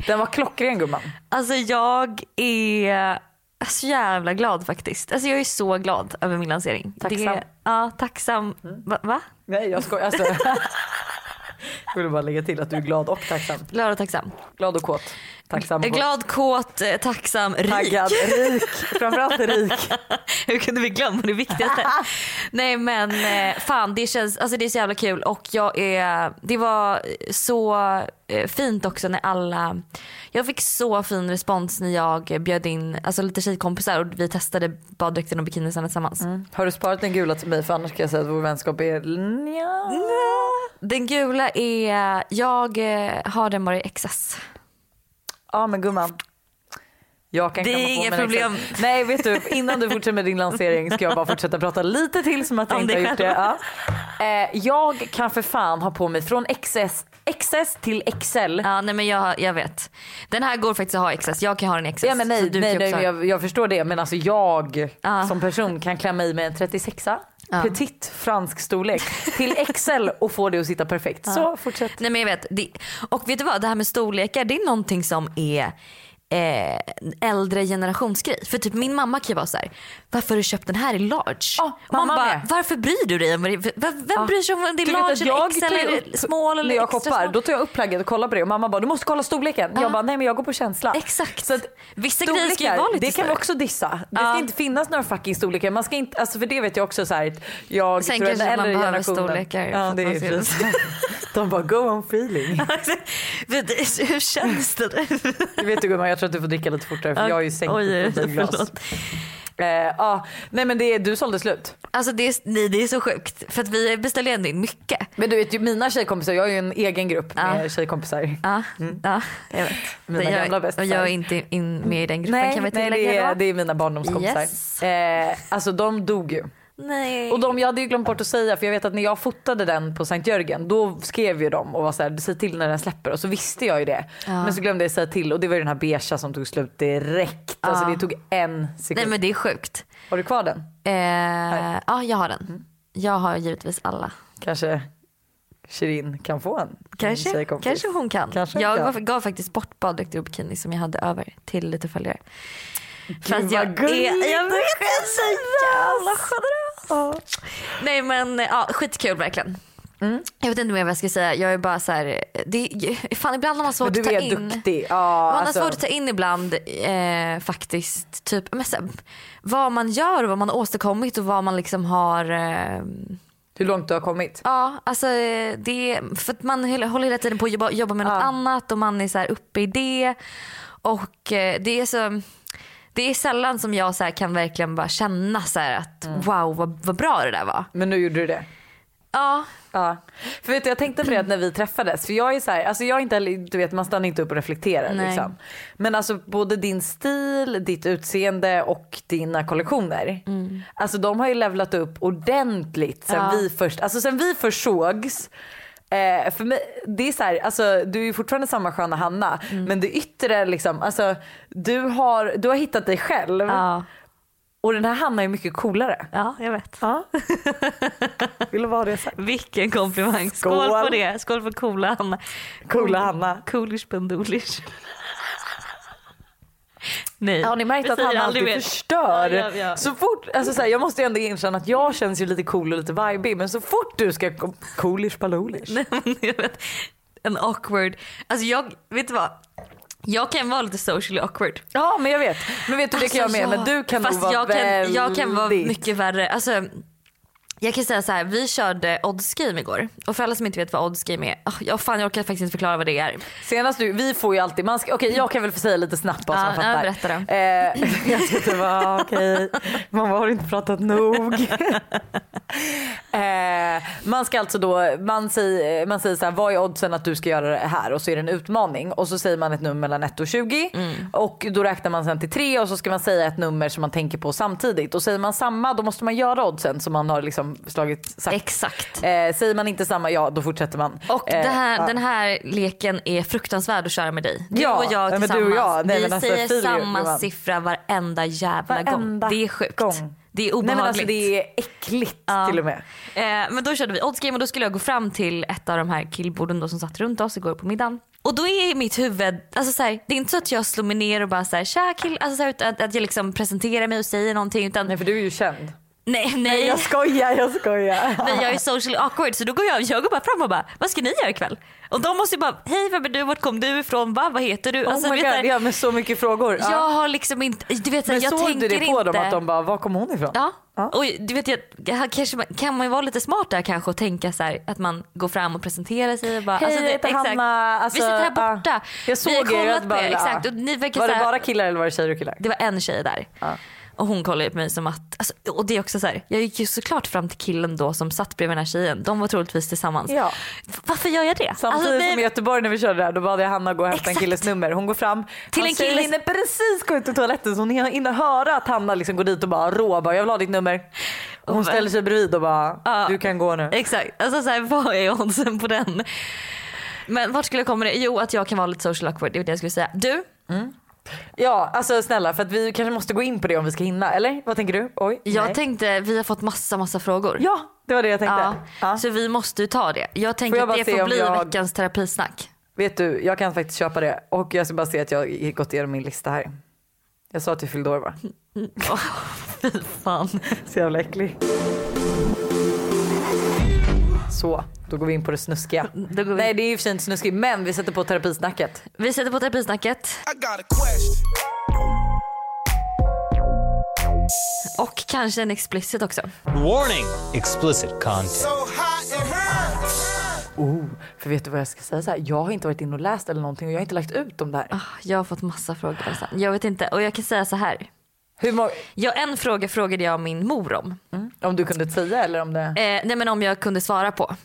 Den var klockren gumman. alltså jag är så jävla glad faktiskt. Alltså jag är så glad över min lansering. Tacksam. Det, ja, tacksam. Va? va? Nej jag skojar. Alltså. *laughs* Ville bara lägga till att du är glad och tacksam. Glad och tacksam. Glad och kåt. Tacksam. Glad, kåt, eh, tacksam, rik. Taggad, rik. Framförallt rik. *laughs* Hur kunde vi glömma det viktigaste? *laughs* Nej men eh, fan det känns, alltså det är så jävla kul och jag är, det var så eh, fint också när alla, jag fick så fin respons när jag bjöd in alltså lite tjejkompisar och vi testade baddräkten och bikinisarna tillsammans. Har du sparat den gula till mig för annars kan jag säga att vår vänskap är nja. Den gula är, jag har den bara i XS. Ja men gumman. Jag kan Det är mig problem. exakt. *laughs* Nej vet du innan du fortsätter med din lansering ska jag bara fortsätta prata lite till som att jag Om inte har gjort det. Ja. Eh, jag kan för fan ha på mig från XS, XS till XL. Ja nej men jag, jag vet. Den här går faktiskt att ha XS, jag kan ha den i XS. Ja men nej, nej, nej jag, jag förstår det men alltså jag Ja. som person kan klämma i mig en 36a Ja. petit fransk storlek till XL och få det att sitta perfekt. Så fortsätt. Nej men jag vet. Det, och vet du vad, det här med storlekar det är någonting som är eh, äldre generationsgrej. För typ min mamma kan ju vara så här: varför har du köpt den här i large? Ja, Man mamma bara, med. varför bryr du dig om det? Vem, bryr sig om det är vet large eller XL eller small eller När jag extra shoppar small? då tar jag upp plagget och kollar på det och mamma bara du måste kolla storleken. Jag bara nej men jag går på känsla. Exakt. Så att Vissa grejer ska ju vara lite Det kan vi också dissa. Det ska inte finnas några fucking storlekar. Man ska inte, alltså för det vet jag också så här. Jag Sen tror den man äldre behöver generationen- storlekar Ja det man är precis. *laughs* De bara go on feeling. *laughs* Hur känns det? Du *laughs* vet du gumman jag tror att du får dricka lite fortare för jag har ju sänkt Oj, ett glas. Eh, ja, nej men det är, du sålde slut. Alltså det är, nej, det är så sjukt för att vi beställer ändå in mycket. Men du vet ju mina tjejkompisar, jag har ju en egen grupp Ja. med tjejkompisar. Ja, ja jag vet. Mina jag, gamla och bästisar. jag är inte in med i den gruppen Nej, kan vi nej tillägga det, är, då. det är mina barndomskompisar. Yes. Eh, alltså de dog ju. Nej. Och de, jag hade ju glömt bort att säga för jag vet att när jag fotade den på Sankt Jörgen då skrev ju de och var såhär säg till när den släpper och så visste jag ju det. Ja. Men så glömde jag säga till och det var ju den här beigea som tog slut direkt. Alltså Ja. det tog en sekund. Nej men det är sjukt. Har du kvar den? Eh, ja jag har den. Mm. Jag har givetvis alla. Kanske Shirin kan få en Kanske, kanske hon kan. Kanske hon jag kan. Gav, faktiskt bort baddräkt och bikini som jag hade över till lite följare. Att jag är, jag är så jävla generös. Nej men ja, skitkul verkligen. Mm. Jag vet inte mer vad jag ska säga. Jag är bara så här, det, fan ibland har man svårt att du ta är in. duktig. Ja, Man alltså. har svårt att ta in ibland eh, faktiskt typ, men så, vad man gör och vad man har åstadkommit och vad man liksom har eh, Hur långt du har kommit. Ja, alltså eh, det är för att man håller hela tiden på att jobba, jobba med något Ja. annat och man är så här uppe i det. Och eh, det är så det är sällan som jag så kan verkligen bara känna så att Mm. wow vad, vad bra det där var. Men nu gjorde du det. Ja, Ja. För vet du, jag tänkte på det när vi träffades. För jag är så här, alltså jag är inte du vet man stannar inte upp och reflekterar liksom. Men alltså både din stil, ditt utseende och dina kollektioner. Alltså de har ju levlat upp ordentligt sen Ja. vi först, alltså sen vi först sågs. Eh, för mig, det är så här, alltså, du är ju fortfarande samma sköna Hanna men det yttre liksom, alltså, du, har, du har hittat dig själv ja, och den här Hanna är mycket coolare. ja jag vet. Ja. *laughs* Vill vara det sagt? Vilken komplimang. Skål, Skål. på det. Skål för coola Hanna. Coola Hanna. Coolish bundulish. Nej. Har ni märkt att han alltid mer. förstör? Ja, ja, ja. Så fort, alltså så här, jag måste ju ändå erkänna att jag känns ju lite cool och lite vibig men så fort du ska coolish balolish. Nej, men jag vet, en awkward, alltså jag, vet du vad? Jag kan vara lite socially awkward. Ja men jag vet. Men vet du det kan jag med Alltså, men du kan nog vara jag kan, jag kan vara väldigt- mycket värre. Alltså, jag kan säga så här, vi körde odds game igår. Och för alla som inte vet vad odds game är, oh, jag, fan, jag kan faktiskt inte förklara vad det är. Senast du, vi får ju alltid, man ska, okej jag kan väl få säga lite snabbt bara så Ja, man fattar. ja, berätta då. Eh, *laughs* jag tyckte bara okej, man har inte pratat nog. *laughs* eh, man ska alltså då, man säger, man säger så här, vad är oddsen att du ska göra det här? Och så är det en utmaning och så säger man ett nummer mellan 1 och 20 Mm. och då räknar man sen till 3 och så ska man säga ett nummer som man tänker på samtidigt. Och säger man samma då måste man göra oddsen som man har liksom slagit sagt. Exakt. Eh, säger man inte samma, ja då fortsätter man. Och Eh, här, ja. den här leken är fruktansvärd att köra med dig. Du Ja, och jag men du och tillsammans. jag. Nej, vi alltså, säger samma Johan. siffra varenda jävla gång. Varenda Det är sjukt. gång. Det är Nej obehagligt. men alltså det är äckligt till och med. Eh, men då körde vi odds game och då skulle jag gå fram till ett av de här killborden då som satt runt oss igår på middagen. Och då är i mitt huvud, alltså så här, det är inte så att jag slår mig ner och bara så här, tja kill, alltså så här, att, att jag liksom presenterar mig och säger någonting utan Nej för du är ju känd. Nej, nej. Nej jag skojar, jag skojar. Men jag är socially awkward så då går jag, jag går bara fram och bara, vad ska ni göra ikväll? Och de måste ju bara, hej vem är du, vart kom du ifrån, Va? vad heter du? Oh Alltså, my vet God, du, ja med så mycket frågor. jag Ja. har liksom inte, du vet Men jag såg tänker du det på inte. dem att de bara, var kommer hon ifrån? Ja. Ja. Och du vet, jag, kanske kan man ju vara lite smart där kanske och tänka så här, att man går fram och presenterar sig. Och bara, Hej alltså, jag heter exakt. Hanna. Alltså, vi sitter här borta. Jag såg vi har er, jag kollat på bara, er. Exakt. Och ni verkar Var så det här, bara killar eller var det tjejer och killar? det var en tjej där. Ja. Och hon kollade på mig som att, alltså, och det är också så här, jag gick ju såklart fram till killen då som satt bredvid den här tjejen. De var troligtvis tillsammans. Ja. Varför gör jag det? Samtidigt Alltså, nej, som i Göteborg när vi körde där, då bad jag Hanna gå och hämta en killes nummer. Hon går fram, Till han en killes- hinner precis gå ut till toaletten så hon hinner höra att Hanna liksom går dit och bara rå, bara, jag vill ha ditt nummer. Och hon ställer sig bredvid och bara, Ja. du kan gå nu. Exakt, alltså så här, vad är oddsen på den? Men vart skulle jag komma med det? Jo att jag kan vara lite social awkward, det är det jag skulle säga. Du? Ja alltså snälla för att vi kanske måste gå in på det om vi ska hinna, eller? Vad tänker du? Oj. Jag nej. tänkte, vi har fått massa massa frågor. Ja det var det jag tänkte. Ja, Ja. Så vi måste ju ta det. Jag tänker jag att det får bli jag- veckans terapisnack. Vet du, jag kan faktiskt köpa det. Och jag ska bara se att jag har gått igenom min lista här. Jag sa att jag fyllde år va? *laughs* Åh, Fy fan. Så jävla äcklig. Så, då går vi in på det snuskiga. Då går vi- Nej det är ju för sig inte snuskigt men vi sätter på terapisnacket. Vi sätter på terapisnacket. I got a question. Och kanske en explicit också. Warning! Explicit content. So hot and hurt. Oh, för vet du vad jag ska säga? Så här, jag har inte varit inne och läst eller någonting och jag har inte lagt ut om det här. Ah, Jag har fått massa frågor. Alltså. Jag vet inte. Och jag kan säga så här. Hur må- Ja, en fråga frågade jag min mor om. om du kunde säga eller om det... Eh, nej men om jag kunde svara på.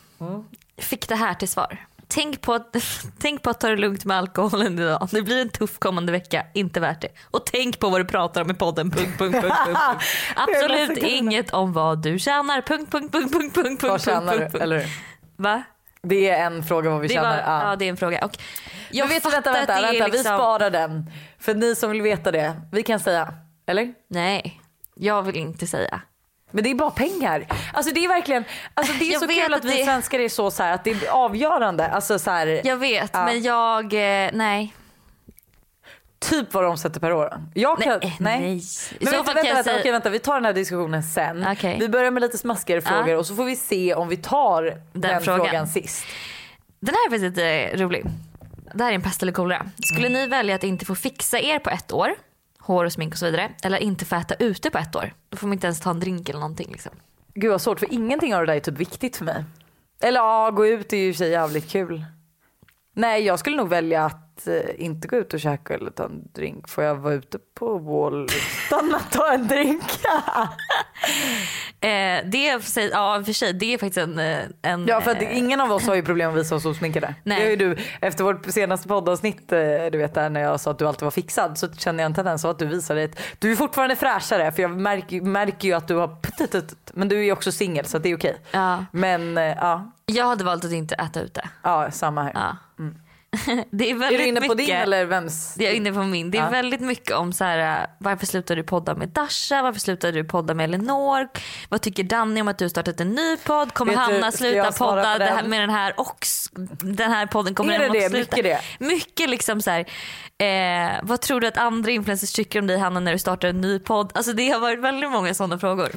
Fick det här till svar. Tänk på, att, *laughs* tänk på att ta det lugnt med alkoholen idag. Det blir en tuff kommande vecka, inte värt det. Och tänk på vad du pratar om i podden. Punkt, punkt, punkt, punkt. *laughs* Absolut inget om vad du tjänar. Punkt, punkt, punkt, punkt, punkt, Vad tjänar punkt, du? punkt. Eller? Va? Det är en fråga vad vi Det, tjänar. var, ja. ja, det är en fråga. Och jag Men vet vänta, vänta, vänta. vi liksom... sparar den. För ni som vill veta det, vi kan säga. Eller? Nej, jag vill inte säga. Men det är bara pengar. Alltså det är verkligen, alltså det är Jag så kul att, vi det- svenskar är så, så här, att det är avgörande. Alltså så här, Jag vet Ja. men jag, eh, nej. typ vad de sätter per år. Jag kan, Nej, nej. nej. I Men vänta, vänta, vänta, säga- okej, vänta, vi tar den här diskussionen sen. Okej. Vi börjar med lite smaskigare frågor Ja. och så får vi se om vi tar den, frågan. frågan. sist. Den här är faktiskt lite rolig. Det här är en pest eller kolera. Skulle Mm. ni välja att inte få fixa er på ett år, hår och smink och så vidare, eller inte få äta ute på ett år? Då får man inte ens ta en drink eller någonting. Liksom. Gud vad svårt för ingenting av det där är typ viktigt för mig. Eller ja, gå ut är ju i och för sig jävligt kul. Nej jag skulle nog välja att eh, inte gå ut och käka eller ta en drink. Får jag vara ute på Wall utan att ta en drink? *laughs* Eh, det sig, ja för sig, det är faktiskt en... eh, en ja för att eh, ingen av oss har ju problem att visa oss osminkade. *laughs* Nej. Det har ju du, efter vårt senaste poddavsnitt, eh, du vet där när jag sa att du alltid var fixad så kände jag en tendens av att du visade ett, du är fortfarande fräschare för jag märker, märker ju att du har men du är ju också singel så det är okej. Ja. Men ja, Jag hade valt att inte äta ute. ja samma här. Ja. *laughs* det är Är väldigt du inne på mycket, din eller vems? Jag är inne på min. Det är Ja. väldigt mycket om så här, varför slutade du podda med Dasha? Varför slutade du podda med Elinor? Vad tycker Danny om att du har startat en ny podd? Kommer Vet du, Hanna ska sluta podda det här, med den här och den här podden? Kommer Är det det? sluta? Mycket det? Mycket liksom så här, eh, vad tror du att andra influencers tycker om dig Hanna när du startar en ny podd? Alltså det har varit väldigt många sådana frågor.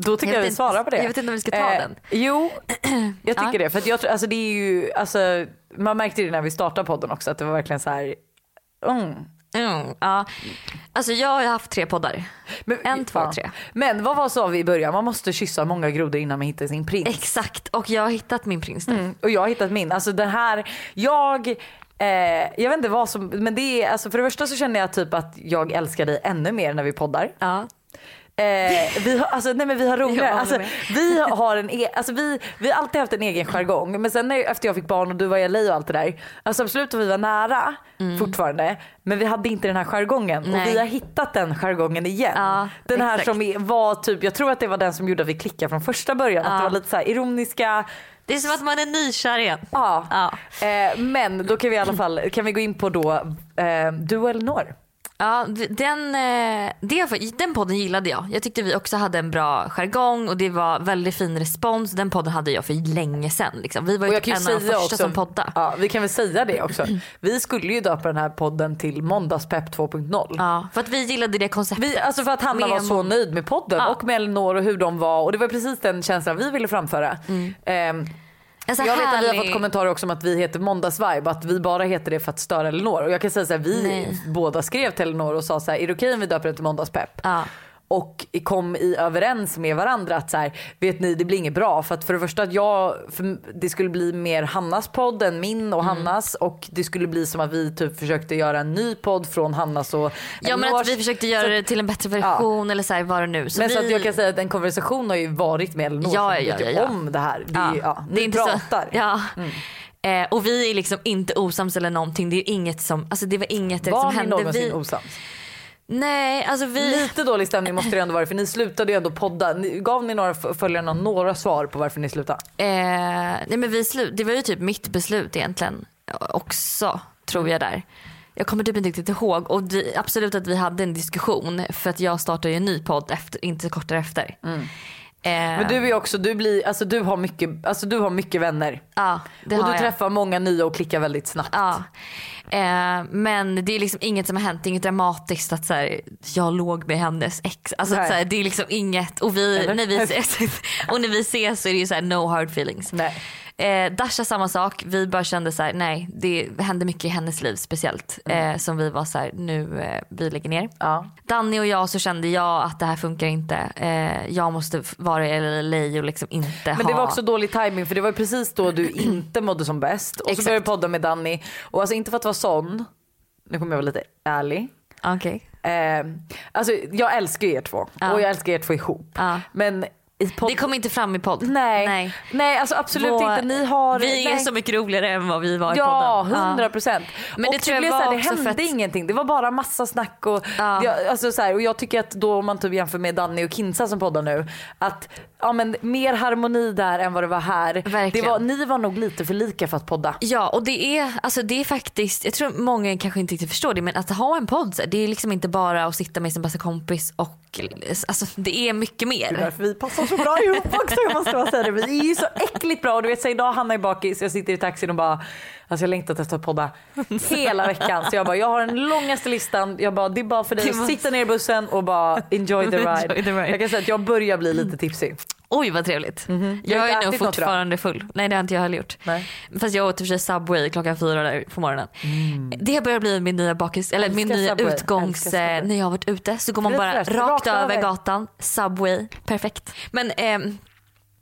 Då tycker Jag jag, vi svarar på det. jag vet inte om vi ska ta den. Jo, *clears throat* jag tycker Ja. det. För jag, alltså det är ju, alltså, man märkte det när vi startade podden också att det var verkligen så här. Mm. Mm, ja. Alltså jag har haft tre poddar. Men, En, två, ja. tre. Men vad var sa vi i början? Man måste kyssa många grodor innan man hittar sin prins. Exakt och jag har hittat min prins nu. Mm, och jag har hittat min. Alltså den här, jag, eh, jag vet inte vad som, men det är, alltså för det första så känner jag typ att jag älskar dig ännu mer när vi poddar. Ja. Eh, vi har, alltså, nej men vi har roligare. Alltså, vi, har en e- alltså, vi, vi har alltid haft en egen jargong. Men sen när, efter jag fick barn och du var i LA och allt det där. Alltså absolut att vi var nära fortfarande. Men vi hade inte den här jargongen. Och Mm. Nej. vi har hittat den jargongen igen. Ja, den här exakt. som var typ, jag tror att det var den som gjorde att vi klickade från första början. Att Ja. det var lite så här ironiska. Det är som att man är nykär igen. Ja. Ja. Eh, men då kan vi i alla fall kan vi gå in på då eh, du och Elinor. Ja, den, eh, det, den podden gillade jag. Jag tyckte vi också hade en bra jargong och det var väldigt fin respons. Den podden hade jag för länge sedan. Liksom. Vi var ju typ en av de första också, som poddade. ja, vi kan väl säga det också. Vi skulle ju döpa den här podden till Måndagspepp 2.0. Ja, för att vi gillade det konceptet. Vi, alltså för att Hanna Med var så nöjd med podden Ja. och med Elinor och hur de var och det var precis den känslan vi ville framföra. Ehm, En så jag vet att vi har härlig- fått kommentarer också om att vi heter Måndagsvibe att vi bara heter det för att störa Elinor och jag kan säga så här, vi Nej. båda skrev till Elinor och sa så här, är det okej om vi döper den till Måndagspepp? Ja. Och kom i överens med varandra att så här, vet ni det blir inget bra för att för det första att jag, det skulle bli mer Hannas podd än min och Mm. Hannas och det skulle bli som att vi typ försökte göra en ny podd från Hannas och Ja men Elinors. att vi försökte göra Så- det till en bättre version eller så här, vad det nu. Så men vi... så att jag kan säga att en konversation har ju varit med Elinor Ja, ja, ja, ja. om det här. Det är, Ja, ja, det ni är inte pratar. Så, ja. Eh, och vi är liksom inte osams eller någonting. Det är inget som, alltså det var inget Var som ni hände. någonsin Vi, osams? Nej alltså vi, Lite dålig stämning måste det ändå vara för ni slutade ju ändå podda. Ni, gav ni några följarna några svar på varför ni slutade? eh, nej men vi slut, det var ju typ mitt beslut egentligen också tror jag där. Jag kommer typ inte riktigt ihåg och det, absolut att vi hade en diskussion för att jag startade ju en ny podd efter, inte kort därefter. Eh, Men du är också, du blir, alltså du har mycket, alltså du har mycket vänner. ja, det och har du jag. träffar många nya och klickar väldigt snabbt. Ja. Eh, men det är liksom inget som har hänt, inget dramatiskt att så här, jag låg med hennes ex. Alltså, så här, det är liksom inget. Och, vi, Eller? när vi ses, *laughs* och när vi ses så är det ju så här, no hard feelings. Nej. Eh, Dasha samma sak, vi bara kände så här, nej det hände mycket i hennes liv speciellt. Eh, som vi var så här, nu eh, vi lägger ner. Ja. Danny och jag så kände jag att det här funkar inte. Eh, jag måste vara i LA och liksom inte ha. Men det var också dålig timing för det var precis då du *clears throat* inte mådde som bäst. Och så Exakt. började du podda med Danny. Och alltså inte för att vara sån, nu kommer jag vara lite ärlig. Okej. Eh, alltså jag älskar er två Ja. och jag älskar er två ihop. Ja. Men. Det kom inte fram i podd. Nej. nej. Nej. alltså absolut Vår- inte. Ni har... Vi är nej. så mycket roligare än vad vi var i Ja, podden. hundra procent. Men det tror jag var så här, det hände att- ingenting. Det var bara massa snack och, Ja. jag, alltså så här, och jag tycker att då om man typ jämför med Danny och Kinsa som poddar nu. Att ja, men, mer harmoni där än vad det var här. Verkligen. Det var, ni var nog lite för lika för att podda. Ja och det är, alltså det är faktiskt, jag tror många kanske inte riktigt förstår det men att ha en podd så här, det är liksom inte bara att sitta med sin bästa kompis och alltså det är mycket Det är mer. därför vi passar så bra ihop också. Jag måste bara säga det. Vi är ju så äckligt bra. Och du vet så idag Hanna är bakis. Jag sitter i taxin och bara Alltså jag längtat efter att podda hela veckan. Så jag bara, jag har den långaste listan. Jag bara, det är bara för dig att sitta ner i bussen och bara. Enjoy *laughs* the ride. Jag kan säga att jag börjar bli lite tipsig. Oj vad trevligt. Jag har Jag inte är nog fortfarande full. Nej det har inte jag heller gjort. Nej. Fast jag åt i och för sig Subway klockan fyra där på morgonen. Det börjar bli min nya bakis, eller min nya Subway. utgångs... Eh, När jag har varit ute så går man bara rakt, Rakt över gatan, Subway, perfekt. Men ehm,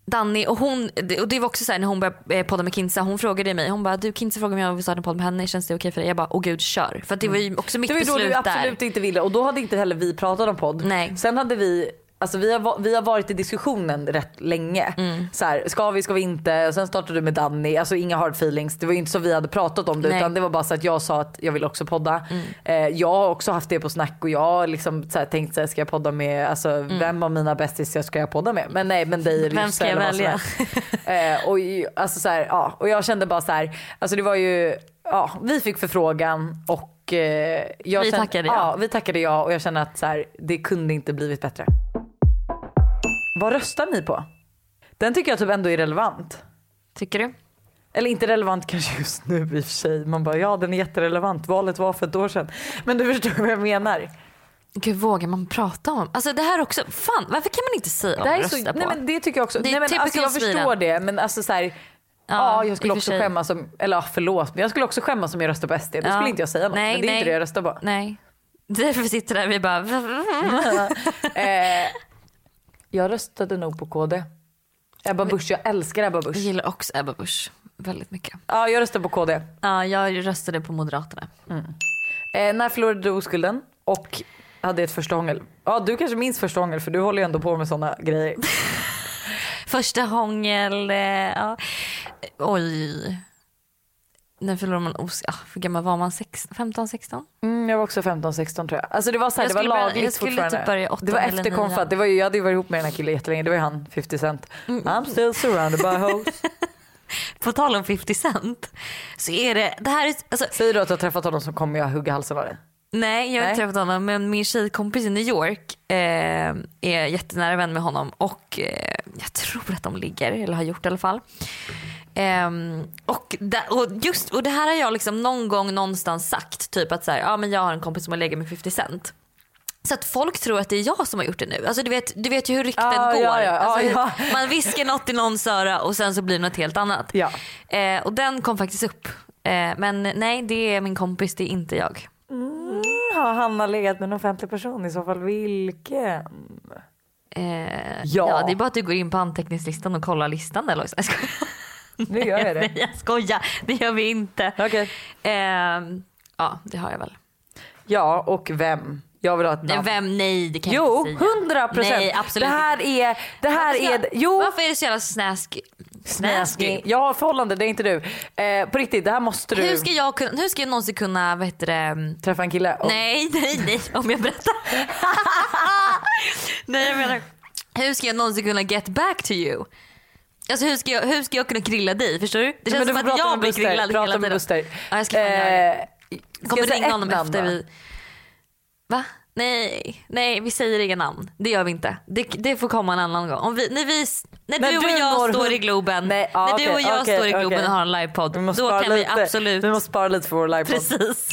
Danny och hon, och det var också så här när hon började eh, podda med Kinsa, hon frågade mig, hon bara du Kinsa frågade om jag vill starta en podd med henne, känns det okej för dig? Jag bara åh gud kör. För det var ju också mitt Det var ju då beslut du absolut där. inte ville och då hade inte heller vi pratat om podd. Nej. Sen hade vi Alltså vi, har, vi har varit i diskussionen rätt länge. Mm. Så här, ska vi, ska vi inte? Och sen startade du med Danny. Alltså inga hard feelings. Det var ju inte så vi hade pratat om det Nej. utan det var bara så att jag sa att jag vill också podda. Mm. Eh, jag har också haft det på snack och jag har liksom så här, tänkt så här, ska jag podda med, alltså vem av mina bästisar ska jag podda med? Men nej men dig Mm. Vem ska jag välja? eh, och, alltså, så här, ja, och jag kände bara så här, alltså det var ju, ja vi fick förfrågan och eh, jag Vi kände, tackade ja. ja. Vi tackade ja och jag kände att så det kunde inte blivit bättre. Vad röstar ni på? Den tycker jag typ ändå är relevant. Tycker du? Eller inte relevant kanske just nu i och för sig. Man bara ja den är jätterelevant. Valet var för ett år sedan. Men du förstår vad jag menar. Gud vågar man prata om? Alltså det här också, fan varför kan man inte säga Det, vad här man är så, röstar på? nej men det tycker jag också. Det är nej, men, alltså, jag förstår Sweden. det men alltså så här, ja, Ja, jag skulle också sig. skämmas om, eller ja, förlåt men jag skulle också skämmas om jag röstar på SD. Då skulle inte jag säga något. Nej, men det är nej. inte det jag röstar på. Nej. *laughs* Därför sitter där vi bara... *laughs* *laughs* eh, jag röstade nog på KD. Ebba Busch, jag älskar Ebba Jag Busch. gillar också Ebba Busch väldigt mycket. Ja, jag röstade på KD. Ja, jag röstade på Moderaterna. Eh, när förlorade du oskulden? Och hade ett första hångel. Ja, du kanske minns första hångel för du håller ju ändå på med sådana grejer. *laughs* Första hångel, eh, ja. Oj. När förlorar man os... Ja, hur gammal var man? Sex- 15, 16? Mm, jag var också 15-16 tror jag. Alltså det var så här, Jag det var börja- lagligt jag skulle fortfarande. typ börja åttan det var efter konfat. Det var ju, jag hade ju varit ihop med den här killen jättelänge. Det var ju han 50 Cent. I'm still surrounded by hoes. *laughs* På tal om 50 Cent. Så är det, det här är, alltså, Säg då att du har träffat honom så kommer jag hugga halsen av dig. Nej jag har inte träffat honom men min tjejkompis i New York eh, är jättenära vän med honom och eh, jag tror att de ligger, eller har gjort i alla fall. Ehm, och, da, och, just, och det här har jag liksom någon gång någonstans sagt, typ att så här, ja, men jag har en kompis som har legat med 50 Cent. Så att folk tror att det är jag som har gjort det nu. Alltså du vet, du vet ju hur rykten Ja, går. ja, ja, alltså, ja, Man viskar något i någons öra och sen så blir det något helt annat. Eh, och den kom faktiskt upp. Eh, men nej det är min kompis, det är inte jag. Har Hanna legat med en offentlig person i så fall vilken? Eh, Ja. det är bara att du går in på anteckningslistan och kollar listan eller jag skojar. Nu gör jag det. *laughs* Nej jag skojar, det gör vi inte. Okej. Eh, ja det har jag väl. Ja och vem? Jag vill ha ett namn. Vem? Nej det kan jag Jo, inte säga. hundra procent. Nej absolut Det här är, det här Varför är, jag- jo. Varför är det så jävla snäsk? Snäsking. Jag har förhållande, det är inte du. Eh, på riktigt, det här måste du Hur ska jag, kunna, hur ska jag någonsin kunna, vad heter det, mm, träffa en kille. Och- Nej, nej, nej. Om jag berättar. *laughs* *laughs* nej, jag menar. Hur ska jag någonsin kunna get back to you? Alltså hur ska jag, hur ska jag kunna grilla dig? Förstår du? Det känns du som att jag blir grillad Prata hela tiden. Buster. Ja, jag ska fan göra det. Eh, ska Kommer jag ringa honom namn efter vi... Va? Nej, nej vi säger inga namn. Det gör vi inte. Det, det får komma en annan gång. Om vi, när vi, när, När du och du jag når står i Globen, Nej, ja, när okej, du och jag okej, står i Globen okej. och har en livepodd, Vi då kan vi lite. absolut... Vi måste spara lite för vår livepodd. Precis.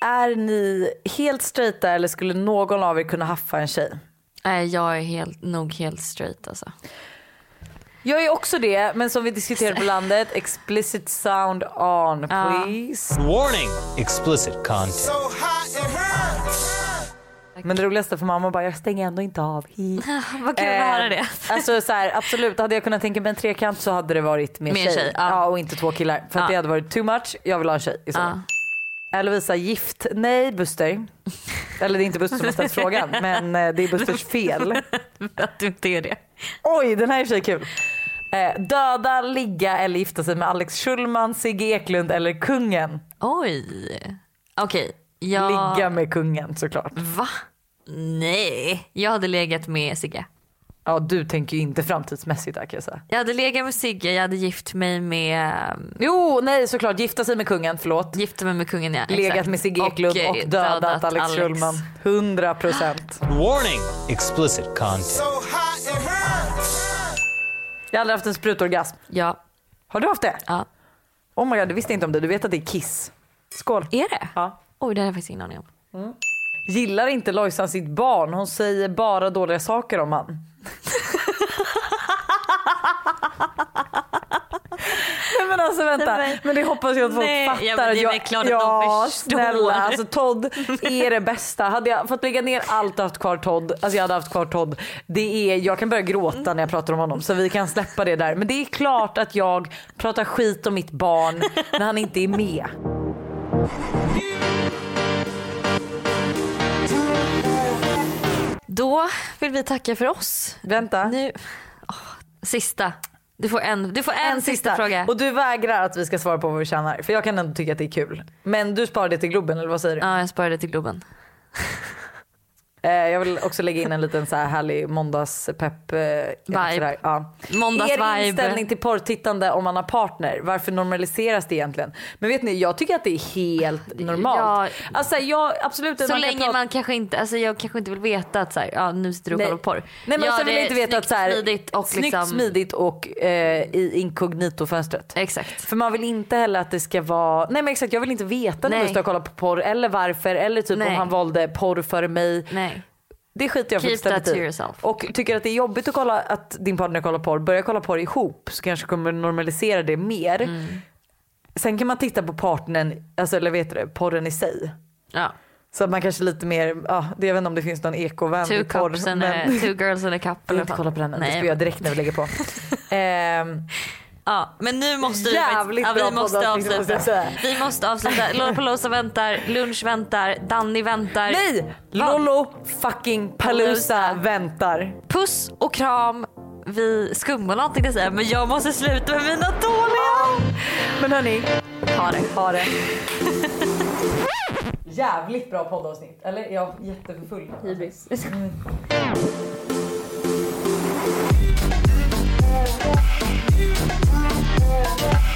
Är ni helt straighta eller skulle någon av er kunna haffa en tjej? Nej, jag är helt, nog helt straight alltså. Jag är också det, men som vi diskuterade på landet, explicit sound on please. Warning! Explicit content. So hot it hurts. Men det roligaste för mamma bara, jag stänger ändå inte av. *laughs* Vad kul att höra det. Alltså så här, absolut, hade jag kunnat tänka mig en trekant så hade det varit med, Med tjej. tjej, ja. ja. och inte två killar. För att Ja. det hade varit too much, jag vill ha en tjej i så Lovisa gift? Nej Buster. *laughs* Eller det är inte Buster som har ställt frågan men eh, det är Busters *laughs* fel. Att du inte är det. Oj den här är i kul. Eh, döda, ligga eller gifta sig med Alex Schulman, Sigge Eklund eller kungen? Oj. Okej. jag... Ligga med kungen såklart. Va? Nej. Jag hade legat med Sigge. Ja du tänker ju inte framtidsmässigt där kan jag säga. Jag hade legat med Sigge, jag hade gift mig med, Jo nej såklart gifta sig med kungen, förlåt. gift mig med kungen ja. Legat exakt. med Sigge Eklund och, eh, dödat, Alex, Schulman. 100 procent. Warning! Explicit content. So. Jag har aldrig haft en sprutorgasm. Ja. Har du haft det? ja. Oh my god, du visste inte om det. Du vet att det är kiss. Skål. Är det? Ja. Oj det hade jag faktiskt ingen aning om. Gillar inte Lojsan sitt barn? Hon säger bara dåliga saker om han. *laughs* *laughs* Nej men alltså vänta, Nej, men- men det hoppas jag att folk Nej, fattar. ja, men det är väl klart att de ja, förstår. snälla alltså Todd är det bästa. Hade jag fått lägga ner allt och haft kvar Todd, alltså jag hade haft kvar Todd. Det är, jag kan börja gråta när jag pratar om honom så vi kan släppa det där. Men det är klart att jag pratar skit om mitt barn när han inte är med. Då vill vi tacka för oss. Vänta. Nu, åh, sista. Du får en, du får en, sista. fråga. Och du vägrar att vi ska svara på vad vi tjänar. För jag kan ändå tycka att det är kul. Men du sparar det till Globen eller vad säger du? Ja, jag sparade till Globen. *laughs* Eh, jag vill också lägga in en liten så här härlig måndagspepp. Eh, sådär, ja. Måndagsvibe. Er inställning till porrtittande om man har partner. Varför normaliseras det egentligen? Men vet ni, jag tycker att det är helt normalt. Ja. Alltså jag absolut. Så man kan länge prata- man kanske inte, alltså jag kanske inte vill veta att så här, ja, nu sitter du och kollar på porr. Nej men Gör sen vill jag inte veta att så här, snyggt, smidigt och snyggt, liksom, smidigt och eh, i inkognito-fönstret. Exakt. För man vill inte heller att det ska vara, nej men exakt jag vill inte veta när du står och kollar på porr eller varför eller typ Nej. om han valde porr före mig. Nej. Det skiter jag Keep fullständigt that to i. yourself. Och tycker att det är jobbigt att kolla att din partner kollar porr, börja kolla porr ihop så kanske kommer normalisera det mer. Mm. Sen kan man titta på partnern, alltså eller vet du porren i sig. Ja. Så att man kanske lite mer, ja, det- jag vet inte om det finns någon ekovänlig Two porr. cups and a, men- two girls and a cup. Jag vill inte kolla på den än, det Nej, ska göra direkt när vi lägger på. *laughs* Ehm, Ja, men nu måste vi, Jävligt ja, bra vi måste poddavsnitt, måste jag avsluta. Vi måste avsluta. Lollapalooza väntar, lunch väntar, Danny väntar. nej! Lollo fucking Palooza. väntar. Puss och kram. Vi skummar någonting att säga men jag måste sluta med mina dåliga. Men hörni, Ha det. ha det. *laughs* Jävligt bra poddavsnitt. Eller jag är jättefull. Hybris. Yeah.